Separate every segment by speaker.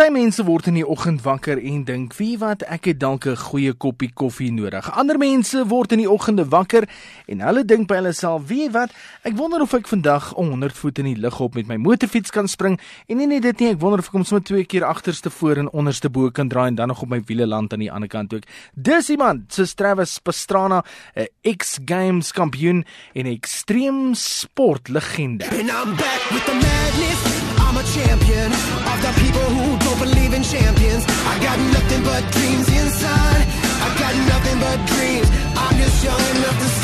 Speaker 1: Party mense word in die oggend wakker en dink, "Wie wat, ek het dalk 'n goeie koppie koffie nodig." Ander mense word in die oggende wakker en hulle dink by hulle self, "Wie wat, ek wonder of ek vandag 100 voet in die lug op met my motorfiets kan spring." En nie net dit nie, ek wonder of ek hom sommer twee keer agterste voor en onderste bo kan draai en dan nog op my wiele land aan die ander kant ook. Dis iemand, so Travis Pastrana, 'n X Games kampioen en 'n ekstreem sportlegende.
Speaker 2: And I'm back with the madness. I'm a champion of the people who don't believe in champions. I got nothing but dreams inside. I got nothing but dreams. I'm just young enough to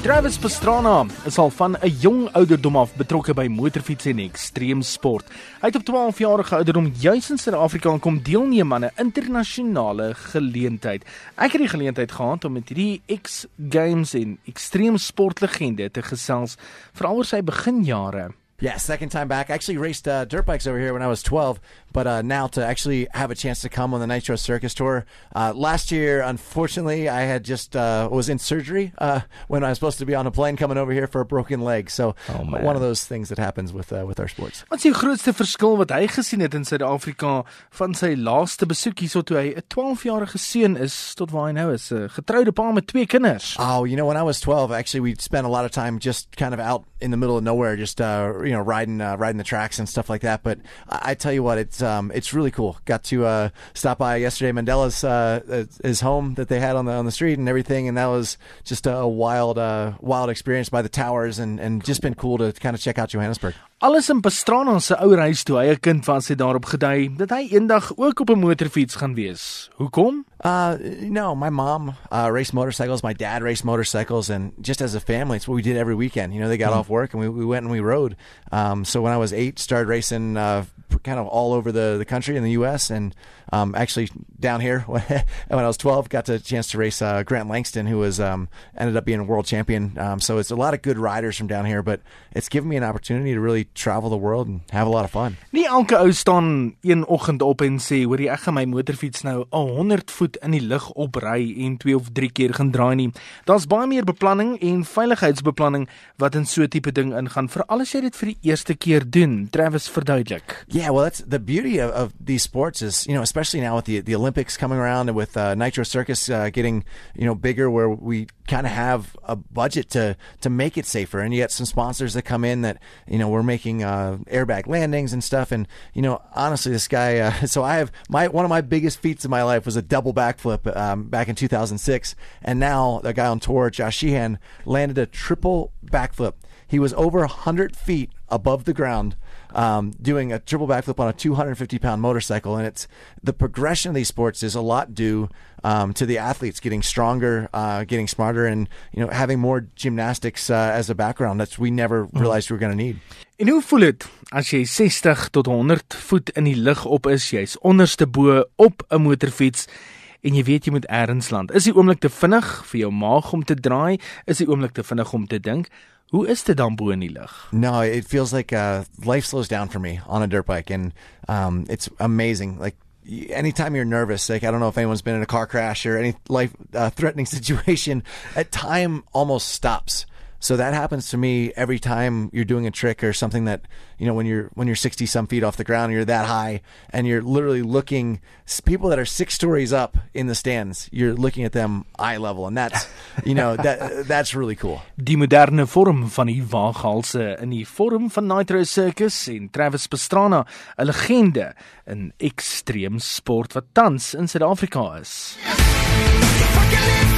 Speaker 1: Travis Pastrana is al van 'n jong ouderdom af betrokke by motorfiets en ekstreem sport. Hy het op 12 jarige ouderdom juis in Suid-Afrika kom deelneem aan 'n internasionale geleentheid. Ek het die geleentheid gehad om met hierdie X Games en ekstreem sportlegende te gesels veral oor sy beginjare.
Speaker 3: Yeah, second time back. I actually raced uh, dirt bikes over here when I was 12, but uh, now to actually have a chance to come on the Nitro Circus Tour. Uh, last year, unfortunately, I had just uh, was in surgery uh, when I was supposed to be on a plane coming over here for a broken leg. So
Speaker 1: Oh, man.
Speaker 3: one of those things that happens with uh, with our sports.
Speaker 1: Wat is die grootste verskil wat hy gesien het in Suid-Afrika van sy laaste besoek hierso toe hy 'n 12-jarige seun is tot waar hy nou is, 'n getroude pa met twee kinders.
Speaker 3: Oh, you know, when I was 12, actually, we spent a lot of time just kind of out in the middle of nowhere, just uh, you know, riding uh, riding the tracks and stuff like that. But I, I tell you what, it's um, it's really cool. Got to uh, stop by yesterday Mandela's uh, his home that they had on the on the street and everything, and that was just a wild uh, wild experience by the towers, and and just been cool to kind of check out Johannesburg.
Speaker 1: Alles in Pastrana se ouerhuis toe hy 'n kind was het daarop gedui dat hy eendag ook op 'n motorfiets gaan wees. Hoekom?
Speaker 3: Uh, no, my mom uh, raced motorcycles. My dad raced motorcycles, and just as a family, it's what we did every weekend. You know, they got off work and we, we went and we rode. Um, so when I was eight, started racing uh, kind of all over the, the country in the U.S. and um, actually down here when I was 12, got the chance to race uh, Grant Langston, who was um, ended up being a world champion. Um, so it's a lot of good riders from down here, but it's given me an opportunity to really travel the world and have a lot of fun.
Speaker 1: Nie elke ou staan een oggend op en sê, "Hoor jy, ek gaan my motorfiets nou 'n 100 voet in die lug opry en twee of drie keer gaan draai nie." Daar's baie meer beplanning en veiligheidsbeplanning wat in so 'n tipe ding ingaan, veral as jy dit vir die eerste keer doen. Travis verduidelik.
Speaker 3: Yeah, well, that's the beauty of, of these sports is you know especially now with the the Olympics coming around and with uh, Nitro Circus uh, getting you know bigger, where we kind of have a budget to to make it safer, and you get some sponsors that come in that you know we're making uh, airbag landings and stuff, and you know honestly, this guy. Uh, so I have my one of my biggest feats in my life was a double backflip um, back in 2006, and now the guy on tour, Josh Sheehan, landed a triple backflip. He was over 100 feet above the ground um, doing a triple backflip on a 250 pound motorcycle. And it's the progression of these sports is a lot due um, to the athletes getting stronger, uh, getting smarter, and you know having more gymnastics uh, as a background that we never realized we were going to need.
Speaker 1: En hoe voel dit as jy 60 tot 100 voet in die lug op is, jy's onderste bo op 'n motorfiets en jy weet jy moet eers land. Is die oomblik te vinnig vir jou maag om te draai? Is die oomblik te vinnig om te dink? Hoe is dit dan bo in die lug?
Speaker 3: No, it feels like uh, life slows down for me on a dirt bike, and um, it's amazing. Like anytime you're nervous, like I don't know if anyone's been in a car crash or any life uh, threatening situation, at time almost stops. So that happens to me every time you're doing a trick or something that you know when you're when you're 60 some feet off the ground, you're that high, and you're literally looking people that are six stories up in the stands. You're looking at them eye level, and that's you know that that's really cool.
Speaker 1: Die moderne vorm van die waaghalse in die vorm van Nitro Circus en Travis Pastrana, 'n legende in ekstreem sport wat tans in Suid-Afrika is.
Speaker 2: If